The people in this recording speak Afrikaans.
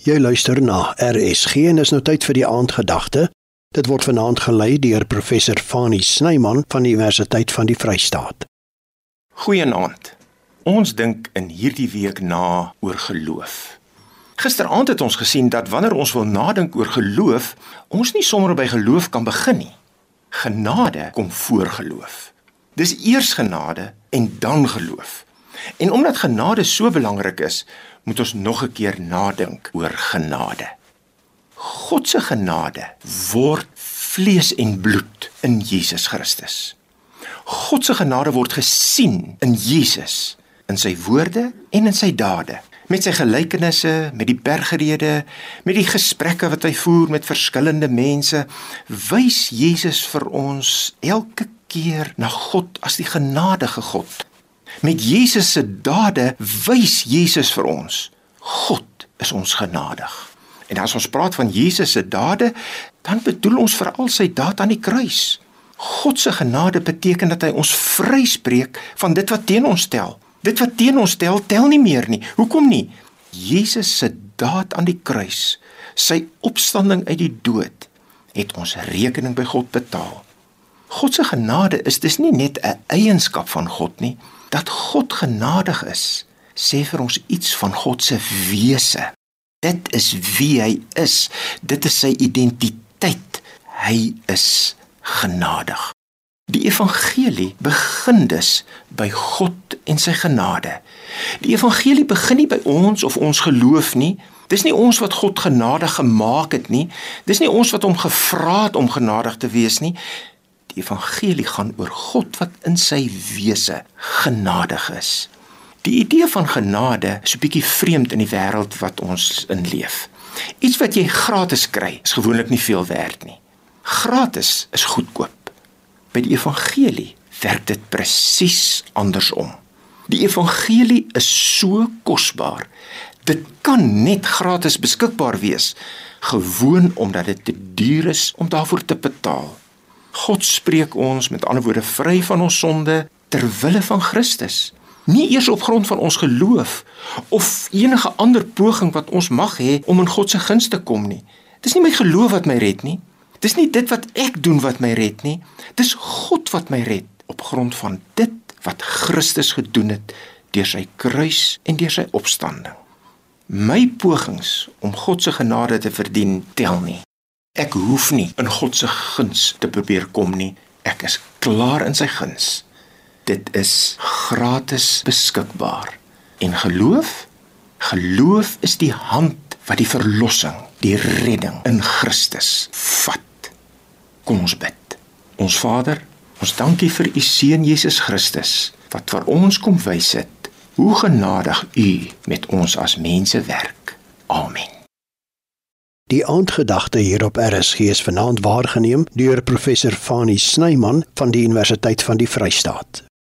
Jy luister na RSG en is nou tyd vir die aandgedagte. Dit word vanaand gelei deur professor Fani Snyman van die Universiteit van die Vrystaat. Goeienaand. Ons dink in hierdie week na oor geloof. Gisteraand het ons gesien dat wanneer ons wil nadink oor geloof, ons nie sommer by geloof kan begin nie. Genade kom voor geloof. Dis eers genade en dan geloof. En omdat genade so belangrik is, moet ons nog 'n keer nadink oor genade. God se genade word vlees en bloed in Jesus Christus. God se genade word gesien in Jesus, in sy woorde en in sy dade, met sy gelykenisse, met die bergrede, met die gesprekke wat hy voer met verskillende mense, wys Jesus vir ons elke keer na God as die genadige God Met Jesus se dade wys Jesus vir ons God is ons genadig. En as ons praat van Jesus se dade, dan bedoel ons veral sy daad aan die kruis. God se genade beteken dat hy ons vryspreek van dit wat teen ons stel. Dit wat teen ons stel, tel nie meer nie. Hoekom nie? Jesus se daad aan die kruis, sy opstanding uit die dood, het ons rekening by God betaal. God se genade is dis nie net 'n eienskap van God nie, dat God genadig is, sê vir ons iets van God se wese. Dit is wie hy is. Dit is sy identiteit. Hy is genadig. Die evangelie begin dus by God en sy genade. Die evangelie begin nie by ons of ons geloof nie. Dis nie ons wat God genadig gemaak het nie. Dis nie ons wat hom gevra het om genadig te wees nie. Die evangelie gaan oor God wat in sy wese genadig is. Die idee van genade is 'n bietjie vreemd in die wêreld wat ons in leef. Iets wat jy gratis kry, is gewoonlik nie veel werd nie. Gratis is goedkoop. By die evangelie werk dit presies andersom. Die evangelie is so kosbaar. Dit kan net gratis beskikbaar wees, gewoon omdat dit te duur is om daarvoor te betaal. God spreek ons met ander woorde vry van ons sonde ter wille van Christus. Nie eers op grond van ons geloof of enige ander poging wat ons mag hê om in God se guns te kom nie. Dis nie my geloof wat my red nie. Dis nie dit wat ek doen wat my red nie. Dis God wat my red op grond van dit wat Christus gedoen het deur sy kruis en deur sy opstanding. My pogings om God se genade te verdien tel nie. Ek hoef nie in God se guns te probeer kom nie. Ek is klaar in sy guns. Dit is gratis beskikbaar. En geloof? Geloof is die hand wat die verlossing, die redding in Christus vat. Kom ons bid. Ons Vader, ons dankie vir u seun Jesus Christus wat vir ons kom wys het hoe genadig u met ons as mense werk. Amen. Die aandgedagte hier op RSG is vanaand waargeneem deur professor Fani Snyman van die Universiteit van die Vrystaat.